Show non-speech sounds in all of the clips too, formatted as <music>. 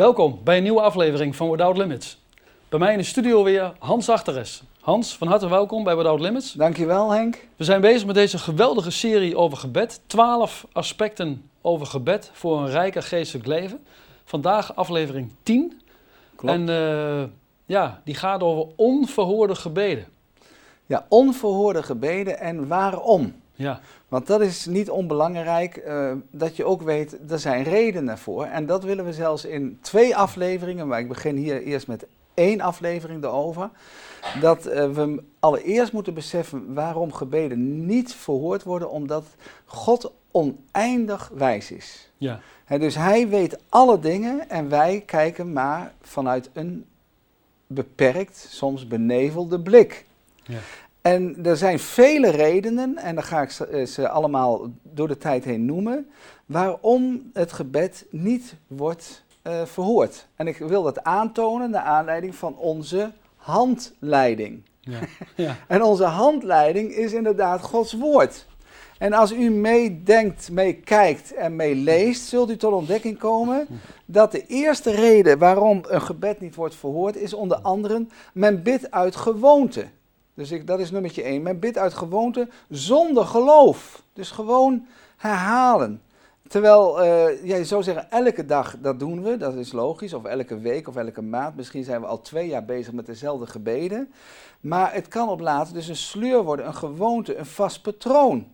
Welkom bij een nieuwe aflevering van Without Limits. Bij mij in de studio weer Hans Achteres. Hans, van harte welkom bij Without Limits. Dankjewel Henk. We zijn bezig met deze geweldige serie over gebed. 12 aspecten over gebed voor een rijker geestelijk leven. Vandaag aflevering 10. Klopt. En eh, ja, die gaat over onverhoorde gebeden. Ja, onverhoorde gebeden en waarom? Ja, Want dat is niet onbelangrijk, eh, dat je ook weet, er zijn redenen voor. En dat willen we zelfs in twee afleveringen, maar ik begin hier eerst met één aflevering erover. Dat eh, we allereerst moeten beseffen waarom gebeden niet verhoord worden, omdat God oneindig wijs is. ja, dus hij weet alle dingen en wij kijken maar vanuit een beperkt, soms benevelde blik. ja. En er zijn vele redenen, en dan ga ik ze, eh, ze allemaal door de tijd heen noemen, waarom het gebed niet wordt eh, verhoord. En ik wil dat aantonen naar aanleiding van onze handleiding. ja, <laughs> ja. En onze handleiding is inderdaad Gods woord. En als u meedenkt, meekijkt en meeleest, zult u tot ontdekking komen dat de eerste reden waarom een gebed niet wordt verhoord is onder andere men bidt uit gewoonte. Dus ik, dat is nummertje één. Men bidt uit gewoonte zonder geloof. Dus gewoon herhalen. Terwijl, eh, jij zou zeggen, elke dag dat doen we, dat is logisch, of elke week of elke maand. Misschien zijn we al twee jaar bezig met dezelfde gebeden. Maar het kan op later dus een sleur worden, een gewoonte, een vast patroon.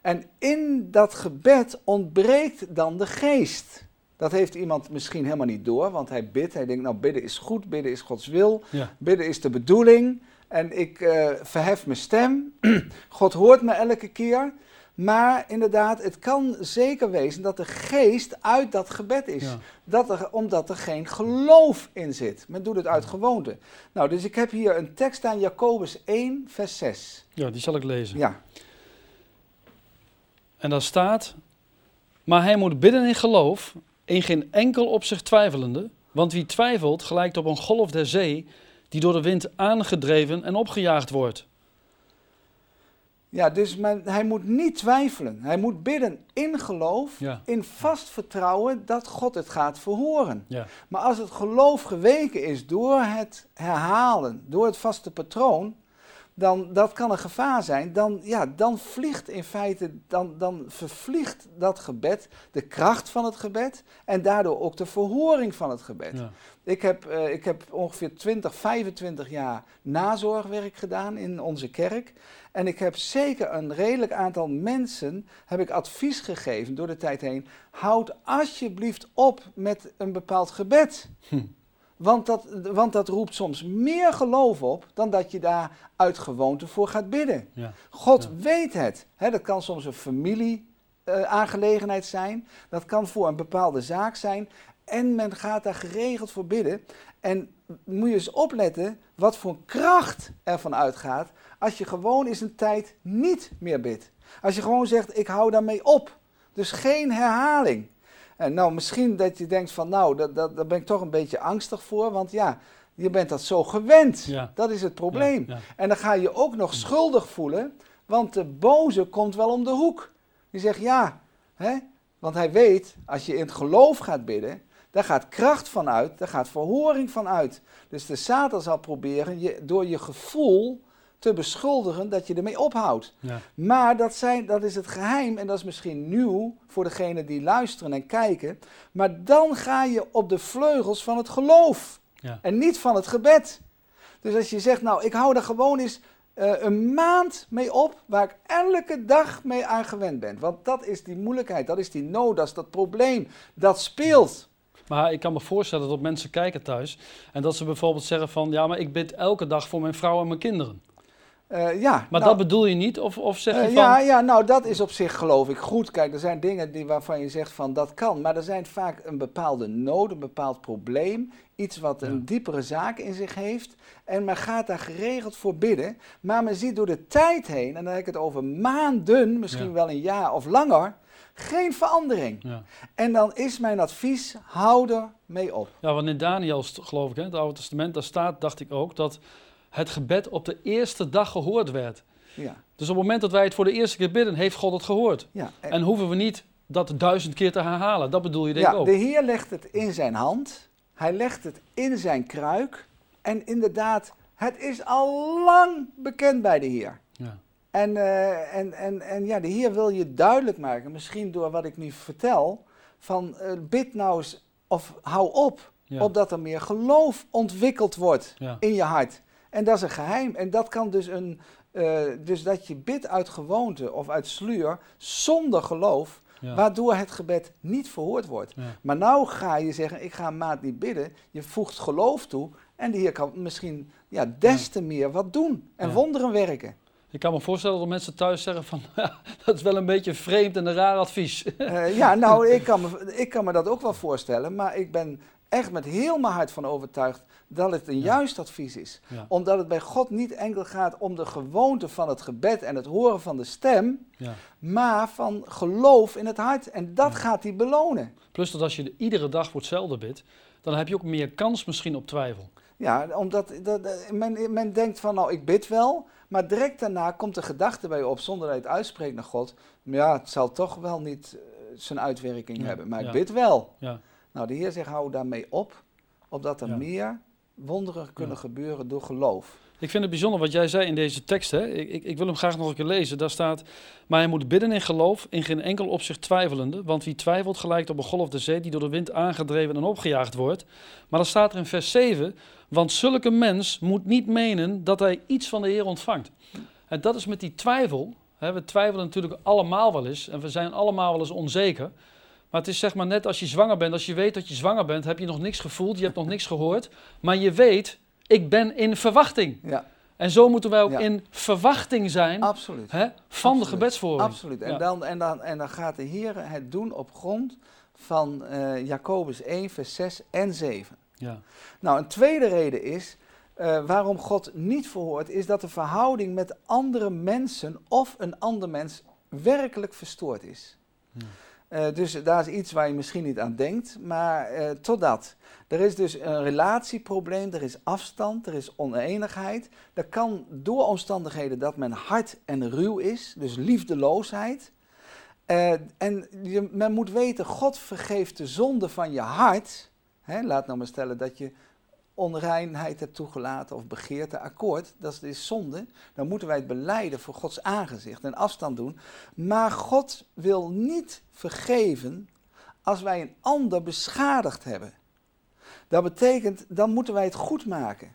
En in dat gebed ontbreekt dan de geest. Dat heeft iemand misschien helemaal niet door, want hij bidt. Hij denkt, nou, bidden is goed, bidden is Gods wil, ja. bidden is de bedoeling. En ik eh, verhef mijn stem. <clears throat> God hoort me elke keer. Maar inderdaad, het kan zeker wezen dat de geest uit dat gebed is. Ja. Dat er, omdat er geen geloof in zit. Men doet het uit gewoonte. Nou, dus ik heb hier een tekst aan Jacobus 1, vers 6. ja, die zal ik lezen. Ja, En daar staat, maar hij moet bidden in geloof, in geen enkel op zich twijfelende, want wie twijfelt gelijkt op een golf der zee, die door de wind aangedreven en opgejaagd wordt. ja dus men, hij moet niet twijfelen. Hij moet bidden in geloof, Ja. in vast vertrouwen dat God het gaat verhoren. Ja, Maar als het geloof geweken is door het herhalen, door het vaste patroon, dan dat kan een gevaar zijn. Dan, ja, dan vliegt in feite, dan, dan vervliegt dat gebed de kracht van het gebed en daardoor ook de verhoring van het gebed. ja, Ik, heb, eh, ik heb ongeveer 20, 25 jaar nazorgwerk gedaan in onze kerk. En ik heb zeker een redelijk aantal mensen heb ik advies gegeven door de tijd heen. Houd alsjeblieft op met een bepaald gebed. Hm. Want, dat, want dat roept soms meer geloof op dan dat je daar uit gewoonte voor gaat bidden. ja, God Ja. weet het. Dat kan soms een familie-aangelegenheid zijn. Dat kan voor een bepaalde zaak zijn. En men gaat daar geregeld voor bidden. En moet je eens opletten wat voor kracht ervan uitgaat als je gewoon eens een tijd niet meer bidt. Als je gewoon zegt, ik hou daarmee op. Dus geen herhaling. En nou, misschien dat je denkt van, nou, dat, dat, daar ben ik toch een beetje angstig voor. Want ja, je bent dat zo gewend. Ja. Dat is het probleem. Ja, ja. En dan ga je ook nog schuldig voelen, want de boze komt wel om de hoek. Die zegt ja, hè? want hij weet, als je in het geloof gaat bidden, daar gaat kracht van uit, daar gaat verhoring van uit. Dus de Satan zal proberen je, door je gevoel te beschuldigen dat je ermee ophoudt. ja, Maar dat, zijn, dat is het geheim en dat is misschien nieuw voor degenen die luisteren en kijken. Maar dan ga je op de vleugels van het geloof ja. en niet van het gebed. Dus als je zegt, nou, ik hou er gewoon eens eh, een maand mee op, waar ik elke dag mee aan gewend ben. Want dat is die moeilijkheid, dat is die nood, dat is dat probleem, dat speelt. Maar ik kan me voorstellen dat mensen kijken thuis en dat ze bijvoorbeeld zeggen van, ja, maar ik bid elke dag voor mijn vrouw en mijn kinderen. Eh, ja, Maar nou, dat bedoel je niet? Of, of zeg je eh, van, ja, ja, nou dat is op zich geloof ik goed. Kijk, er zijn dingen die, waarvan je zegt van dat kan. Maar er zijn vaak een bepaalde nood, een bepaald probleem. Iets wat een diepere zaak in zich heeft. En men gaat daar geregeld voor bidden. Maar men ziet door de tijd heen, en dan heb ik het over maanden, misschien Ja. wel een jaar of langer, geen verandering. Ja. En dan is mijn advies, hou er mee op. Ja, want in Daniel, geloof ik, hè, het Oude Testament, daar staat, dacht ik ook, dat het gebed op de eerste dag gehoord werd. Ja, Dus op het moment dat wij het voor de eerste keer bidden, heeft God het gehoord. ja. En- En hoeven we niet dat duizend keer te herhalen. Dat bedoel je denk ik ja, ook. de Heer legt het in zijn hand. Hij legt het in zijn kruik. En inderdaad, het is al lang bekend bij de Heer. Ja. En, eh, en, en, en ja, de Heer wil je duidelijk maken, misschien door wat ik nu vertel, van eh, bid nou eens of hou op, Ja. opdat er meer geloof ontwikkeld wordt Ja. in je hart. En dat is een geheim. En dat kan dus een, eh, dus dat je bidt uit gewoonte of uit sluier zonder geloof, Ja. waardoor het gebed niet verhoord wordt. Ja. Maar nou ga je zeggen, ik ga een maand niet bidden. Je voegt geloof toe en de Heer kan misschien ja, des te meer wat doen en wonderen werken. Ik kan me voorstellen dat mensen thuis zeggen van, <laughs> ja, dat is wel een beetje vreemd en een raar advies. <laughs> Eh, ja, nou, ik kan, me, ik kan me dat ook wel voorstellen, maar ik ben echt met heel mijn hart van overtuigd dat het een juist advies is. Omdat het bij God niet enkel gaat om de gewoonte van het gebed en het horen van de stem, maar van geloof in het hart. En dat gaat hij belonen. Plus dat als je de- iedere dag voor hetzelfde bidt, dan heb je ook meer kans misschien op twijfel. Ja, omdat dat, men, men denkt van, nou, ik bid wel, maar direct daarna komt de gedachte bij je op, zonder dat je het uitspreekt naar God. Maar ja, het zal toch wel niet eh, zijn uitwerking Ja, hebben, maar ja. ik bid wel. Ja. Nou, de Heer zegt, hou daarmee op, opdat er meer wonderen kunnen Ja. gebeuren door geloof. Ik vind het bijzonder wat jij zei in deze tekst. Hè? Ik, ik, ik wil hem graag nog een keer lezen. Daar staat, maar hij moet bidden in geloof, in geen enkel opzicht twijfelende. Want wie twijfelt gelijkt op een golf de zee die door de wind aangedreven en opgejaagd wordt. Maar dan staat er in vers 7, want zulke mens moet niet menen dat hij iets van de Heer ontvangt. En dat is met die twijfel. Hè? We twijfelen natuurlijk allemaal wel eens en we zijn allemaal wel eens onzeker. Maar het is zeg maar net als je zwanger bent. Als je weet dat je zwanger bent, heb je nog niks gevoeld, je hebt nog niks gehoord. Maar je weet, ik ben in verwachting. Ja, En zo moeten wij ook Ja. in verwachting zijn absoluut. hè, van Absoluut. de gebedsvoering. Absoluut. En, Ja. dan, en, dan, en dan gaat de Heer het doen op grond van eh Jacobus 1, vers 6 en 7. Ja. Nou, een tweede reden is eh, waarom God niet verhoort, is dat de verhouding met andere mensen of een ander mens werkelijk verstoord is. Ja. Eh, dus daar is iets waar je misschien niet aan denkt, maar eh, totdat. Er is dus een relatieprobleem, er is afstand, er is oneenigheid. Dat kan door omstandigheden dat men hard en ruw is, dus liefdeloosheid. Eh, en je, men moet weten, God vergeeft de zonde van je hart. Hè, laat nou maar stellen dat je onreinheid hebt toegelaten of begeerte akkoord, dat is zonde. Dan moeten wij het beleiden voor Gods aangezicht en afstand doen. Maar God wil niet vergeven als wij een ander beschadigd hebben. Dat betekent, dan moeten wij het goed maken.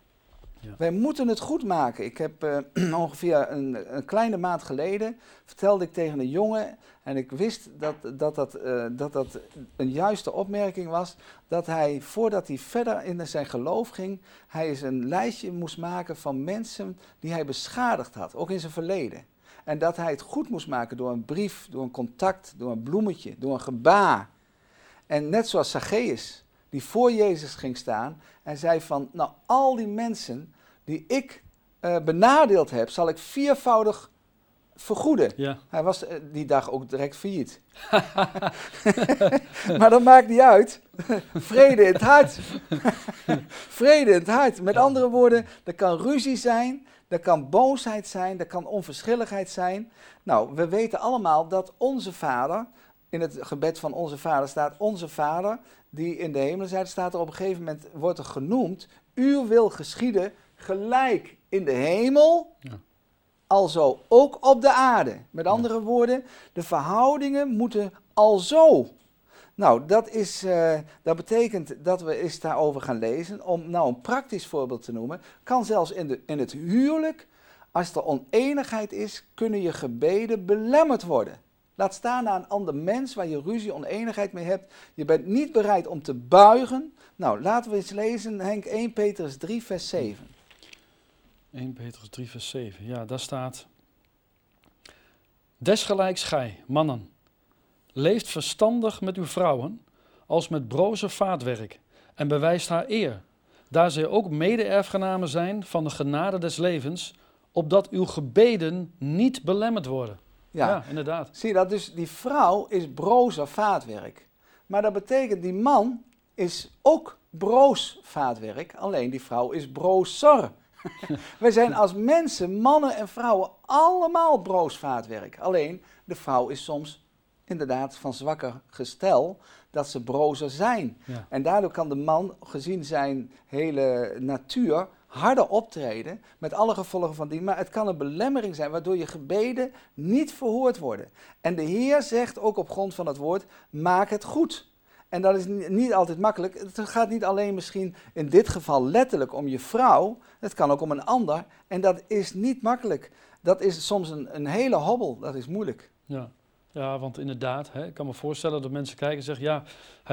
Wij moeten het goed maken. Ik heb eh, <clears throat> ongeveer een, een kleine maand geleden vertelde ik tegen een jongen en ik wist dat dat, dat, eh, dat dat een juiste opmerking was, dat hij voordat hij verder in zijn geloof ging, hij eens een lijstje moest maken van mensen die hij beschadigd had, ook in zijn verleden. En dat hij het goed moest maken door een brief, door een contact, door een bloemetje, door een gebaar. En net zoals Zacchaeus, die voor Jezus ging staan en zei van, nou al die mensen die ik eh, benadeeld heb, zal ik viervoudig vergoeden. Ja. Hij was eh, die dag ook direct failliet. <laughs> maar dat maakt niet uit. Vrede in het hart. <laughs> Vrede in het hart. Met andere woorden, er kan ruzie zijn, er kan boosheid zijn, er kan onverschilligheid zijn. Nou, we weten allemaal dat onze vader, in het gebed van onze vader staat onze vader, die in de hemelen zijt, staat er op een gegeven moment, wordt er genoemd, uw wil geschieden gelijk in de hemel, Ja. alzo ook op de aarde. Met andere woorden, de verhoudingen moeten alzo. Nou, dat, is, eh, dat betekent dat we eens daarover gaan lezen. Om nou een praktisch voorbeeld te noemen, kan zelfs in, de, in het huwelijk, als er oneenigheid is, kunnen je gebeden belemmerd worden. Laat staan naar een ander mens waar je ruzie, oneenigheid mee hebt. Je bent niet bereid om te buigen. Nou, laten we eens lezen, Henk 1 Petrus 3, vers 7. 1 Petrus 3 vers 7. Ja, daar staat... Desgelijks gij, mannen, leeft verstandig met uw vrouwen, als met broze vaatwerk, en bewijst haar eer, daar zij ook mede-erfgenamen zijn van de genade des levens, opdat uw gebeden niet belemmerd worden. Ja, Ja, inderdaad. zie je dat? Dus die vrouw is broos of vaatwerk. Maar dat betekent die man is ook broos vaatwerk, alleen die vrouw is brozer. <laughs> Wij zijn als mensen, mannen en vrouwen, allemaal broos vaatwerk. Alleen de vrouw is soms inderdaad van zwakker gestel dat ze brozer zijn. Ja. En daardoor kan de man, gezien zijn hele natuur, harder optreden, met alle gevolgen van die. Maar het kan een belemmering zijn, waardoor je gebeden niet verhoord worden. En de Heer zegt ook op grond van het woord, maak het goed. En dat is ni- niet altijd makkelijk. Het gaat niet alleen misschien in dit geval letterlijk om je vrouw, het kan ook om een ander. En dat is niet makkelijk. Dat is soms een, een hele hobbel, dat is moeilijk. Ja. ja, want inderdaad, hè, ik kan me voorstellen dat mensen kijken en zeggen... ja,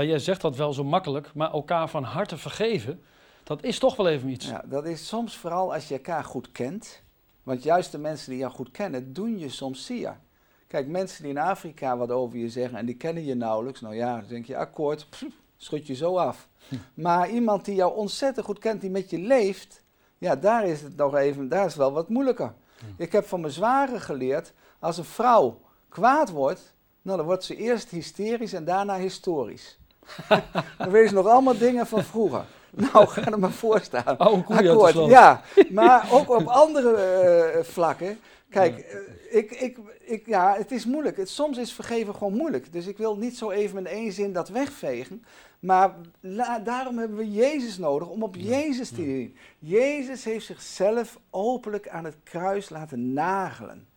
jij zegt dat wel zo makkelijk, maar elkaar van harte vergeven... dat is toch wel even iets. Ja, dat is soms vooral als je elkaar goed kent. Want juist de mensen die jou goed kennen, doen je soms zeer. Kijk, mensen die in Afrika wat over je zeggen en die kennen je nauwelijks. Nou ja, dan denk je akkoord, pff, schud je zo af. <laughs> Maar iemand die jou ontzettend goed kent, die met je leeft, ja, daar is het nog even, daar is wel wat moeilijker. Ik heb van mijn zware geleerd, als een vrouw kwaad wordt, nou, dan wordt ze eerst hysterisch en daarna historisch. <laughs> dan weet ze nog allemaal dingen van vroeger. <laughs> Nou, ga er maar voor staan. De Akkoord, ja. Maar ook op andere eh, vlakken. Kijk, eh, ik, ik, ik, ja, het is moeilijk. Het, soms is vergeven gewoon moeilijk. Dus ik wil niet zo even in één zin dat wegvegen. Maar la- daarom hebben we Jezus nodig om op Jezus te zien. Jezus heeft zichzelf openlijk aan het kruis laten nagelen.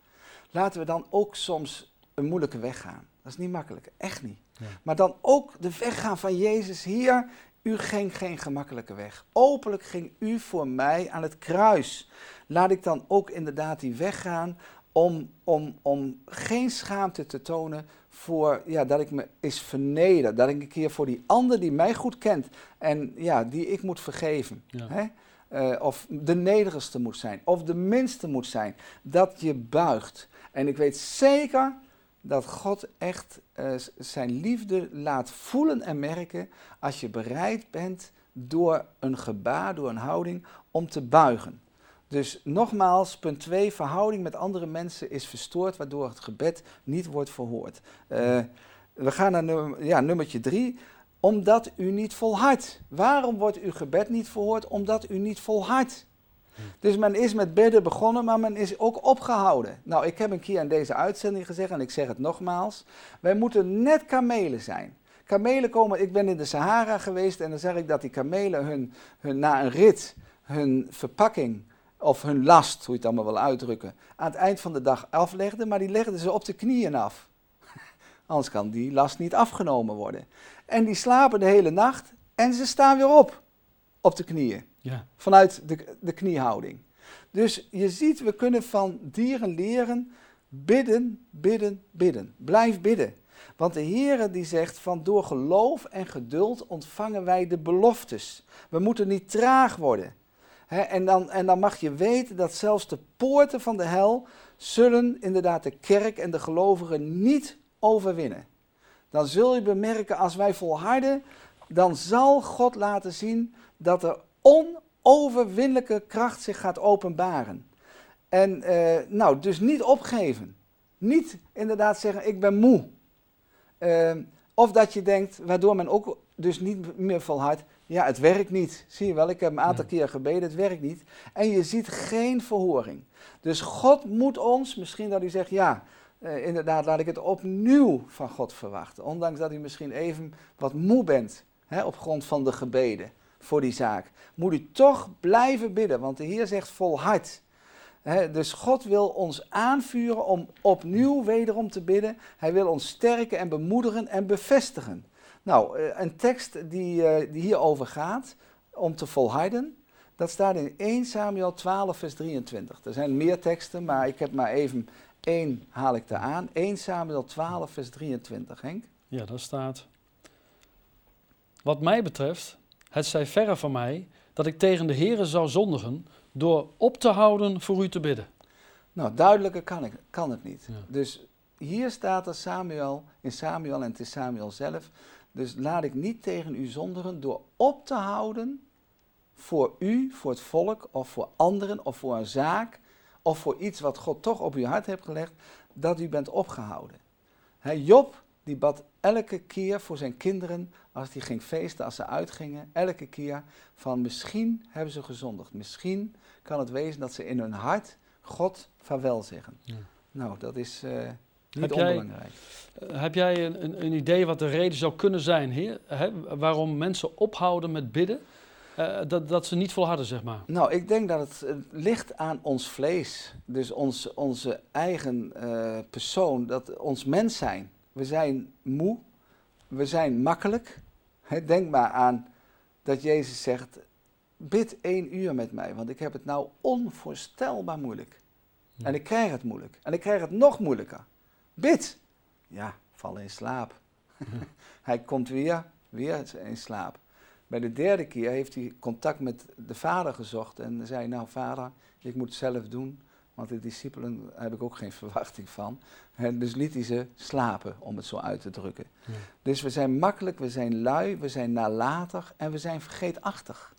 Laten we dan ook soms een moeilijke weg gaan. Dat is niet makkelijk, echt niet. Ja. Maar dan ook de weg gaan van Jezus hier. U ging geen gemakkelijke weg. Openlijk ging u voor mij aan het kruis. Laat ik dan ook inderdaad die weg gaan om, om, om geen schaamte te tonen voor ja, dat ik me is verneder. Dat ik een keer voor die ander die mij goed kent en ja, die ik moet vergeven. Ja. Hè? Eh, of de nederigste moet zijn, of de minste moet zijn. Dat je buigt. En ik weet zeker dat God echt eh, zijn liefde laat voelen en merken als je bereid bent door een gebaar, door een houding, om te buigen. Dus nogmaals, punt 2, verhouding met andere mensen is verstoord, waardoor het gebed niet wordt verhoord. Eh, we gaan naar nummer, ja, nummertje 3. Omdat u niet volhardt. Waarom wordt uw gebed niet verhoord? Omdat u niet volhardt. Dus men is met bidden begonnen, maar men is ook opgehouden. Nou, ik heb een keer in deze uitzending gezegd, en ik zeg het nogmaals. Wij moeten net kamelen zijn. Kamelen komen, ik ben in de Sahara geweest en dan zeg ik dat die kamelen hun, hun, na een rit hun verpakking of hun last, hoe je het allemaal wil uitdrukken, aan het eind van de dag aflegden, maar die legden ze op de knieën af. <laughs> Anders kan die last niet afgenomen worden. En die slapen de hele nacht en ze staan weer op, op de knieën Ja. vanuit de, de kniehouding. Dus je ziet, we kunnen van dieren leren bidden, bidden, bidden. Blijf bidden. Want de Heere die zegt van door geloof en geduld ontvangen wij de beloftes. We moeten niet traag worden. En, dan, en dan mag je weten dat zelfs de poorten van de hel zullen inderdaad de kerk en de gelovigen niet overwinnen. Dan zul je bemerken als wij volharden, dan zal God laten zien dat er onoverwinnelijke kracht zich gaat openbaren. En eh, nou, dus niet opgeven. Niet inderdaad zeggen, ik ben moe. Eh, of dat je denkt, waardoor men ook dus niet meer volhardt, ja, het werkt niet. Zie je wel, ik heb een aantal keer gebeden, het werkt niet. En je ziet geen verhoring. Dus God moet ons, misschien dat u zegt, ja, eh, inderdaad, laat ik het opnieuw van God verwachten. Ondanks dat u misschien even wat moe bent, hè, op grond van de gebeden voor die zaak. Moet u toch blijven bidden, want de Heer zegt volhard. Hè, dus God wil ons aanvuren om opnieuw wederom te bidden. Hij wil ons sterken en bemoedigen en bevestigen. Nou, eh, een tekst die, eh, die hierover gaat, om te volharden, dat staat in 1 Samuel 12, vers 23. Er zijn meer teksten, maar ik heb maar even één haal ik daar aan. 1 Samuel 12, vers 23, Henk. Ja, daar staat. Wat mij betreft, het zij verre van mij dat ik tegen de Heere zou zondigen door op te houden voor u te bidden. Nou, duidelijker kan, ik, kan het niet. Ja. Dus hier staat er Samuel, in Samuel en het is Samuel zelf. Dus laat ik niet tegen u zondigen door op te houden voor u, voor het volk of voor anderen of voor een zaak of voor iets wat God toch op uw hart heeft gelegd, dat u bent opgehouden. Hè, Job, die bad elke keer voor zijn kinderen, als hij ging feesten, als ze uitgingen, elke keer van misschien hebben ze gezondigd. Misschien kan het wezen dat ze in hun hart God vaarwel zeggen. Ja. Nou, dat is, eh, Niet Heb jij- onbelangrijk. Eh, Heb jij een, een, een idee wat de reden zou kunnen zijn, Heer? Hè, waarom mensen ophouden met bidden? Eh, dat, dat ze niet volharden, zeg maar. Nou, ik denk dat het, ligt aan ons vlees. Dus ons, onze eigen persoon, dat ons mens zijn. We zijn moe, we zijn makkelijk. Denk maar aan dat Jezus zegt, bid één uur met mij, want ik heb het nou onvoorstelbaar moeilijk. En ik krijg het moeilijk. En ik krijg het nog moeilijker. Bid. Ja, val in slaap. <laughs> hij komt weer, weer in slaap. Bij de derde keer heeft hij contact met de vader gezocht en zei, nou vader, ik moet het zelf doen, want de discipelen heb ik ook geen <laughs> verwachting van. Dus liet hij ze slapen, om het zo uit te drukken. Ja. Dus we zijn makkelijk, we zijn lui, we zijn nalatig en we zijn vergeetachtig.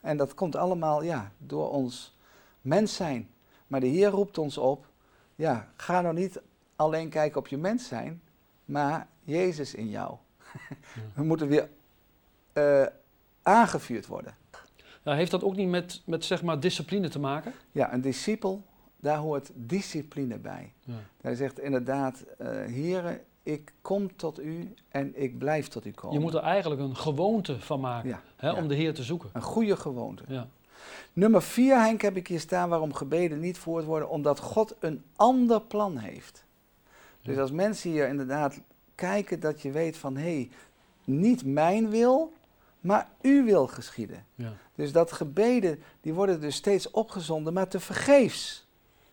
En dat komt allemaal ja, door ons mens zijn. Maar de Heer roept ons op, ja, ga nou niet alleen kijken op je mens zijn, maar Jezus in jou. <laughs> We moeten weer eh, aangevuurd worden. Nou, heeft dat ook niet met, met zeg maar discipline te maken? Ja, een discipel, daar hoort discipline bij. Ja. Hij zegt inderdaad, eh Heere, ik kom tot u en ik blijf tot u komen. Je moet er eigenlijk een gewoonte van maken ja, hè, ja. om de Heer te zoeken. een goede gewoonte. Ja. Nummer vier, Henk, heb ik hier staan waarom gebeden niet voort worden. Omdat God een ander plan heeft. Dus als mensen hier inderdaad kijken dat je weet van... hé, hey, niet mijn wil, maar uw wil geschieden. Ja. Dus dat gebeden, die worden dus steeds opgezonden, maar te vergeefs.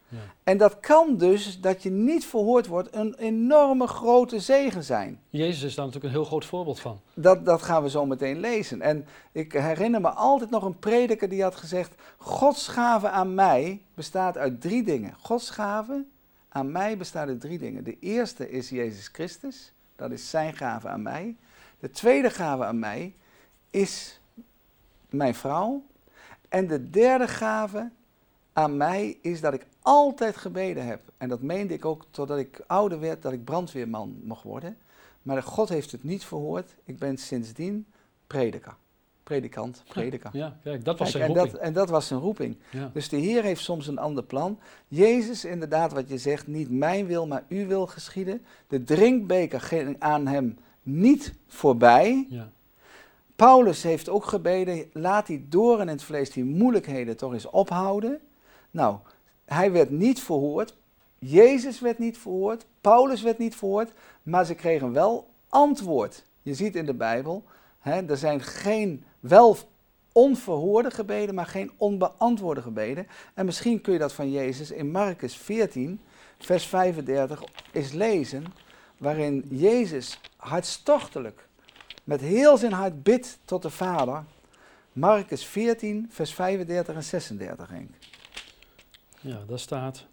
Ja. En dat kan dus, dat je niet verhoord wordt, een enorme grote zegen zijn. Jezus is daar natuurlijk een heel groot voorbeeld van. Dat, dat gaan we zo meteen lezen. En ik herinner me altijd nog een prediker die had gezegd: Gods gave aan mij bestaat uit drie dingen. Gods gave aan mij bestaat uit drie dingen. De eerste is Jezus Christus, dat is zijn gave aan mij. De tweede gave aan mij is mijn vrouw. En de derde gave aan mij is dat ik altijd gebeden heb. En dat meende ik ook totdat ik ouder werd, dat ik brandweerman mocht worden. Maar God heeft het niet verhoord. Ik ben sindsdien prediker. Predikant, prediker. Ja, kijk, dat was Kijk, zijn en, roeping. dat, en dat was zijn roeping. Ja. Dus de Heer heeft soms een ander plan. Jezus, inderdaad, wat je zegt, niet mijn wil, maar uw wil geschieden. De drinkbeker ging aan hem niet voorbij. Ja. Paulus heeft ook gebeden, laat die doren in het vlees, die moeilijkheden toch eens ophouden. Nou, hij werd niet verhoord, Jezus werd niet verhoord, Paulus werd niet verhoord, maar ze kregen wel antwoord. Je ziet in de Bijbel, hè, er zijn geen wel onverhoorde gebeden, maar geen onbeantwoorde gebeden. En misschien kun je dat van Jezus in Marcus 14, vers 35 eens lezen, waarin Jezus hartstochtelijk met heel zijn hart bidt tot de Vader. Marcus 14, vers 35 en 36, Henk. ja, daar staat.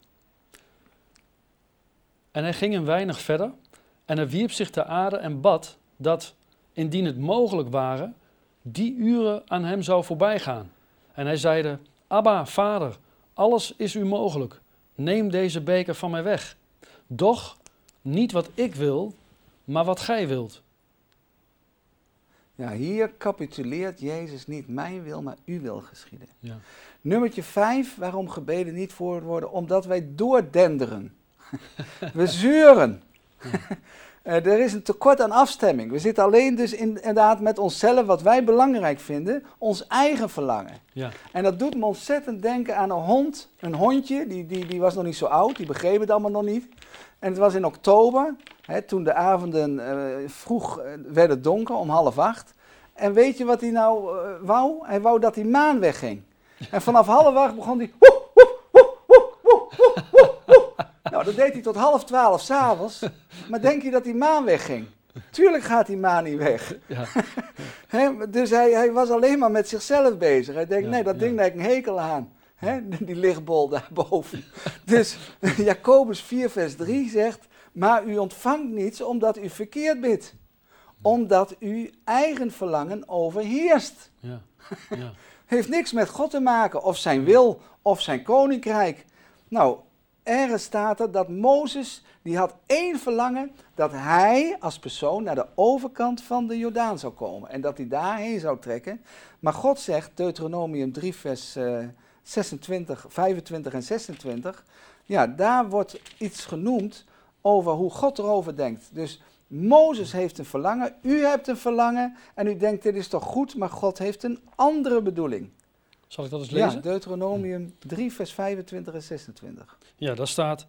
En hij ging een weinig verder en hij wierp zich ter aarde en bad dat, indien het mogelijk ware, die uren aan hem zou voorbijgaan. En hij zeide, Abba, vader, alles is u mogelijk. Neem deze beker van mij weg. Doch niet wat ik wil, maar wat gij wilt. Ja, hier capituleert Jezus niet mijn wil, maar uw wil geschieden. Ja. Nummertje 5, waarom gebeden niet voor worden? Omdat wij doordenderen. <laughs> We zeuren. <laughs> Eh, er is een tekort aan afstemming. We zitten alleen dus inderdaad met onszelf, wat wij belangrijk vinden, ons eigen verlangen. Ja. En dat doet me ontzettend denken aan een hond, een hondje, die, die, die was nog niet zo oud, die begreep het allemaal nog niet. En het was in oktober, hè, toen de avonden eh, vroeg eh, werden donker, om half acht. En weet je wat hij nou eh, wou? Hij wou dat die maan wegging. En vanaf <laughs> half acht begon hij... woe, woe, woe. Nou, dat deed hij tot half twaalf s'avonds. Maar denk je dat die maan wegging? Tuurlijk gaat die maan niet weg. Ja. <laughs> Hè, dus hij, hij was alleen maar met zichzelf bezig. Hij denkt, Ja, nee, dat ja. ding daar heb ik een hekel aan. Hè, <laughs> die lichtbol daarboven. dus <laughs> Jacobus 4 vers 3 zegt, maar u ontvangt niets omdat u verkeerd bidt. Omdat uw eigen verlangen overheerst. Ja. Ja. <laughs> Heeft niks met God te maken, of zijn wil, of zijn koninkrijk. Nou, ergens staat er dat Mozes, die had één verlangen, dat hij als persoon naar de overkant van de Jordaan zou komen. En dat hij daarheen zou trekken. Maar God zegt, Deuteronomium 3 vers eh, 26, 25 en 26, ja, daar wordt iets genoemd over hoe God erover denkt. Dus Mozes heeft een verlangen, u hebt een verlangen en u denkt dit is toch goed, maar God heeft een andere bedoeling. Zal ik dat eens Ja, lezen? Deuteronomium 3, vers 25 en 26. Ja, daar staat: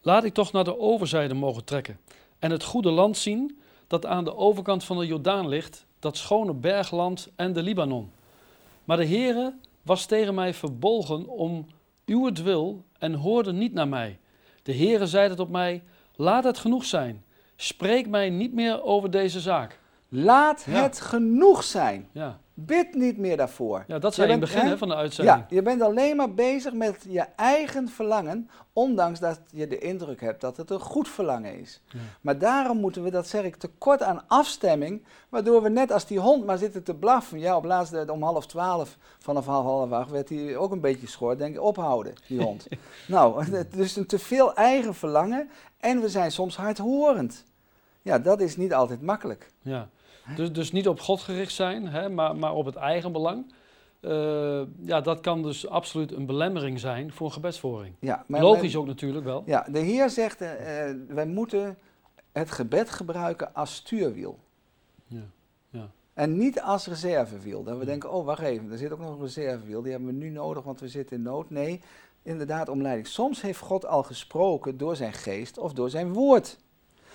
Laat ik toch naar de overzijde mogen trekken en het goede land zien dat aan de overkant van de Jordaan ligt, dat schone bergland en de Libanon. Maar de Heere was tegen mij verbolgen om uw wil en hoorde niet naar mij. De Heere zeide tot mij: Laat het genoeg zijn. Spreek mij niet meer over deze zaak. Laat Ja. het genoeg zijn. Ja, Bid niet meer daarvoor. ja dat Je zei in het begin hè? van de uitzending. Ja, je bent alleen maar bezig met je eigen verlangen, ondanks dat je de indruk hebt dat het een goed verlangen is. Ja. Maar daarom moeten we, dat zeg ik, tekort aan afstemming, waardoor we net als die hond maar zitten te blaffen. Ja, op laatst eh, om half twaalf, vanaf half half acht, werd hij ook een beetje schor. Denk ik, ophouden, die hond. <laughs> nou, het- dus een te veel eigen verlangen en we zijn soms hardhorend. Ja, dat is niet altijd makkelijk. Ja. Dus, dus niet op God gericht zijn, hè, maar, maar op het eigen belang. Eh, ja, dat kan dus absoluut een belemmering zijn voor een gebedsvoering. Ja, maar Logisch wij- ook natuurlijk wel. Ja, de Heer zegt, eh, wij moeten het gebed gebruiken als stuurwiel. Ja, ja. En niet als reservewiel. Dat we denken, oh wacht even, er zit ook nog een reservewiel. Die hebben we nu nodig, want we zitten in nood. Nee, inderdaad om leiding. Soms heeft God al gesproken door zijn geest of door zijn woord.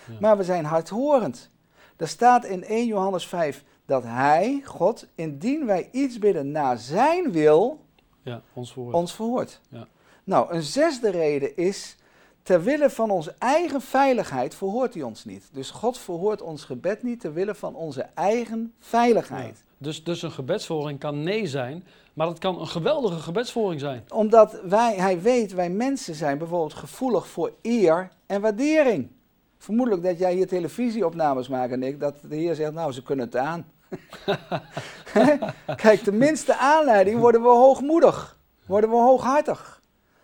Ja. Maar we zijn hardhorend. Er staat in 1 Johannes 5 dat hij, God, indien wij iets bidden naar zijn wil, Ja, ons voor. ons verhoort. Ja. Nou, een zesde reden is, ter wille van onze eigen veiligheid verhoort hij ons niet. Dus God verhoort ons gebed niet ter wille van onze eigen veiligheid. Dus, dus een gebedsvoering kan nee zijn, maar het kan een geweldige gebedsvoring zijn. Omdat wij, hij weet, wij mensen zijn bijvoorbeeld gevoelig voor eer en waardering. Vermoedelijk dat jij hier televisieopnames maakt en ik, dat de Heer zegt, nou, ze kunnen het aan. <laughs> Kijk, de minste aanleiding worden we hoogmoedig, worden we hooghartig.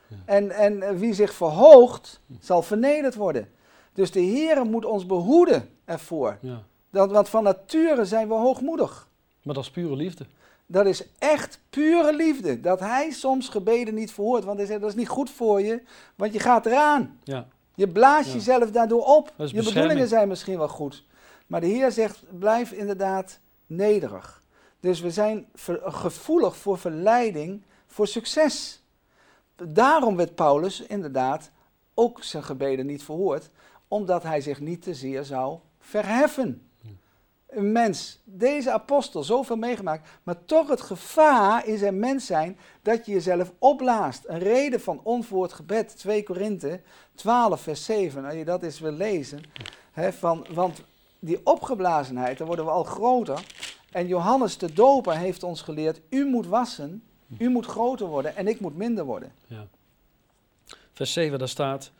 Ja. En, en wie zich verhoogt, zal vernederd worden. Dus de Heer moet ons behoeden ervoor. Ja. Dat, want van nature zijn we hoogmoedig. Maar dat is pure liefde. Dat is echt pure liefde. Dat hij soms gebeden niet verhoort. Want hij zegt, dat is niet goed voor je, want je gaat eraan. Ja, Je blaast Ja. jezelf daardoor op. Je bedoelingen zijn misschien wel goed. Maar de Heer zegt, blijf inderdaad nederig. Dus we zijn gevoelig voor verleiding, voor succes. Daarom werd Paulus inderdaad ook zijn gebeden niet verhoord. Omdat hij zich niet te zeer zou verheffen. Een mens, deze apostel, zoveel meegemaakt, maar toch het gevaar in zijn mens zijn dat je jezelf opblaast. Een reden van onverhoord gebed, 2 Korinthe 12 vers 7, als je dat eens wil lezen. Van, want die opgeblazenheid, daar worden we al groter. En Johannes de Doper heeft ons geleerd, u moet wassen, u moet groter worden en ik moet minder worden. ja. Vers 7, daar staat...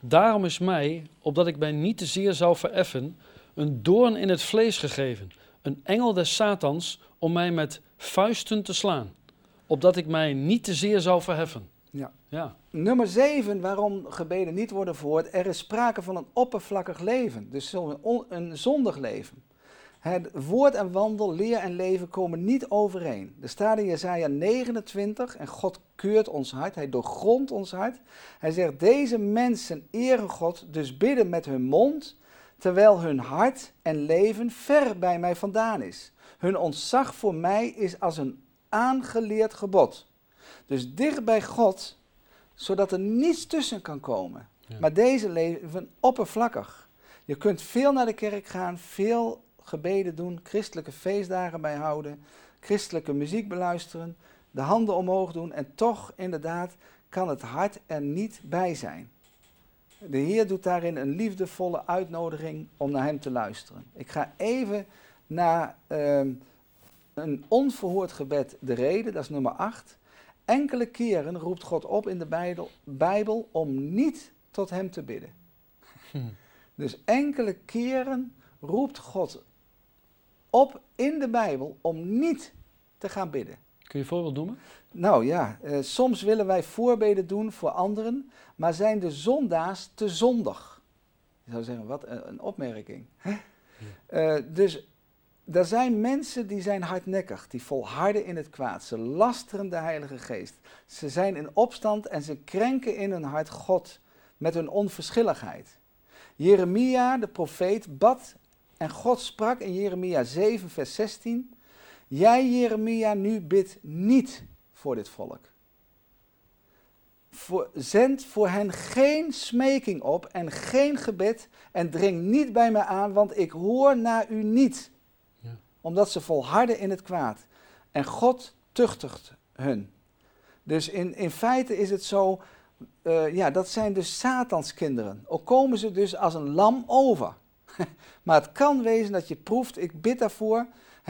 Daarom is mij, opdat ik mij niet te zeer zou vereffen, een doorn in het vlees gegeven, een engel des Satans, om mij met vuisten te slaan, opdat ik mij niet te zeer zou verheffen. Ja. Ja, Nummer 7, waarom gebeden niet worden verhoord. Er is sprake van een oppervlakkig leven. Dus on- een zondig leven. Het woord en wandel, leer en leven komen niet overeen. Er staat in Jesaja 29 en God keurt ons hart. Hij doorgrondt ons hart. Hij zegt, deze mensen eren God, dus bidden met hun mond, terwijl hun hart en leven ver bij mij vandaan is. Hun ontzag voor mij is als een aangeleerd gebod. Dus dicht bij God, zodat er niets tussen kan komen. Ja. Maar deze leven oppervlakkig. Je kunt veel naar de kerk gaan, veel gebeden doen, christelijke feestdagen bijhouden, christelijke muziek beluisteren, de handen omhoog doen en toch inderdaad kan het hart er niet bij zijn. De Heer doet daarin een liefdevolle uitnodiging om naar Hem te luisteren. Ik ga even naar ehm, een onverhoord gebed de reden, dat is nummer 8. Enkele keren roept God op in de Bijbel, Bijbel om niet tot Hem te bidden. Hm. <laughs> Dus enkele keren roept God op in de Bijbel om niet te gaan bidden. Kun je een voorbeeld noemen? Nou ja, eh, soms willen wij voorbeden doen voor anderen, maar zijn de zondaars te zondig. Je zou zeggen, wat een, een opmerking. Eh, dus er zijn mensen die zijn hardnekkig, die volharden in het kwaad. Ze lasteren de Heilige Geest. Ze zijn in opstand en ze krenken in hun hart God met hun onverschilligheid. Jeremia, de profeet, bad en God sprak in Jeremia 7, vers 16: Jij, Jeremia, nu bid niet voor dit volk. Voor, zend voor hen geen smeking op en geen gebed en dring niet bij me aan, want ik hoor naar u niet. Ja. Omdat ze volharden in het kwaad. En God tuchtigt hun. Dus in, in feite is het zo, uh, ja, dat zijn dus Satans kinderen. Ook komen ze dus als een lam over. <laughs> maar het kan wezen dat je proeft, ik bid daarvoor.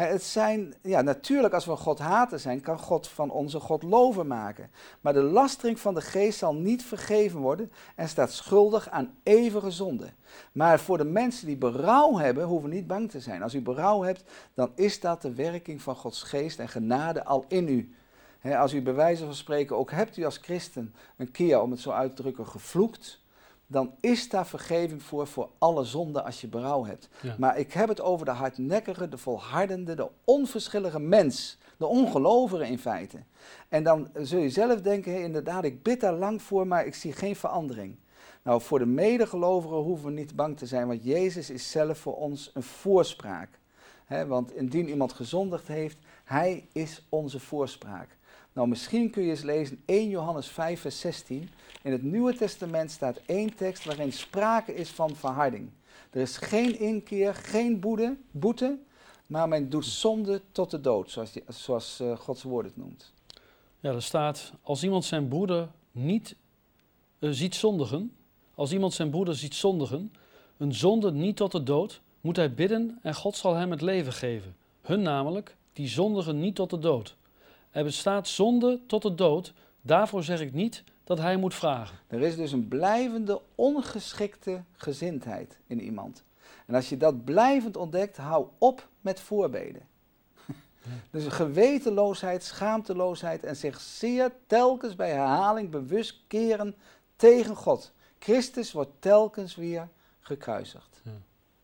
Het zijn, ja, natuurlijk als we God haten zijn, kan God van onze God loven maken. Maar de lastering van de geest zal niet vergeven worden en staat schuldig aan eeuwige zonde. Maar voor de mensen die berouw hebben, hoeven niet bang te zijn. Als u berouw hebt, dan is dat de werking van Gods geest en genade al in u. als u bij wijze van spreken ook hebt u als christen een keer, om het zo uit te drukken, gevloekt dan is daar vergeving voor voor alle zonden als je berouw hebt. Maar ik heb het over de hardnekkige, de volhardende, de onverschillige mens. De ongelovige in feite. En dan zul je zelf denken, inderdaad, ik bid daar lang voor, maar ik zie geen verandering. Nou, voor de medegelovigen hoeven we niet bang te zijn, want Jezus is zelf voor ons een voorspraak. want indien iemand gezondigd heeft, hij is onze voorspraak. Nou, misschien kun je eens lezen 1 Johannes 5, vers 16. In het Nieuwe Testament staat één tekst waarin sprake is van verharding. Er is geen inkeer, geen boete, boete maar men doet zonde tot de dood, zoals, die, zoals uh, Gods woord het noemt. Ja, er staat, als iemand zijn broeder niet uh, ziet zondigen, als iemand zijn broeder ziet zondigen, een zonde niet tot de dood, moet hij bidden en God zal hem het leven geven. Hun namelijk, die zondigen niet tot de dood. Er bestaat zonde tot de dood, daarvoor zeg ik niet dat hij moet vragen. Er is dus een blijvende ongeschikte gezindheid in iemand. En als je dat blijvend ontdekt, hou op met voorbeden. <laughs> Dus gewetenloosheid, schaamteloosheid en zich zeer telkens bij herhaling bewust keren tegen God. Christus wordt telkens weer gekruisigd. Ja,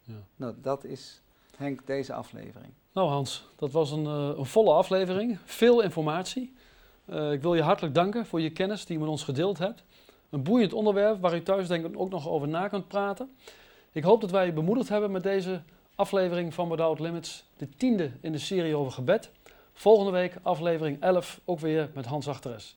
ja. Nou, dat is Henk deze aflevering. Nou Hans, dat was een, uh, een volle aflevering. Veel informatie. Uh, ik wil je hartelijk danken voor je kennis die je met ons gedeeld hebt. Een boeiend onderwerp waar u thuis denk ook nog over na kunt praten. Ik hoop dat wij je bemoedigd hebben met deze aflevering van Without Limits. De tiende in de serie over gebed. Volgende week aflevering 11, ook weer met Hans Achteres.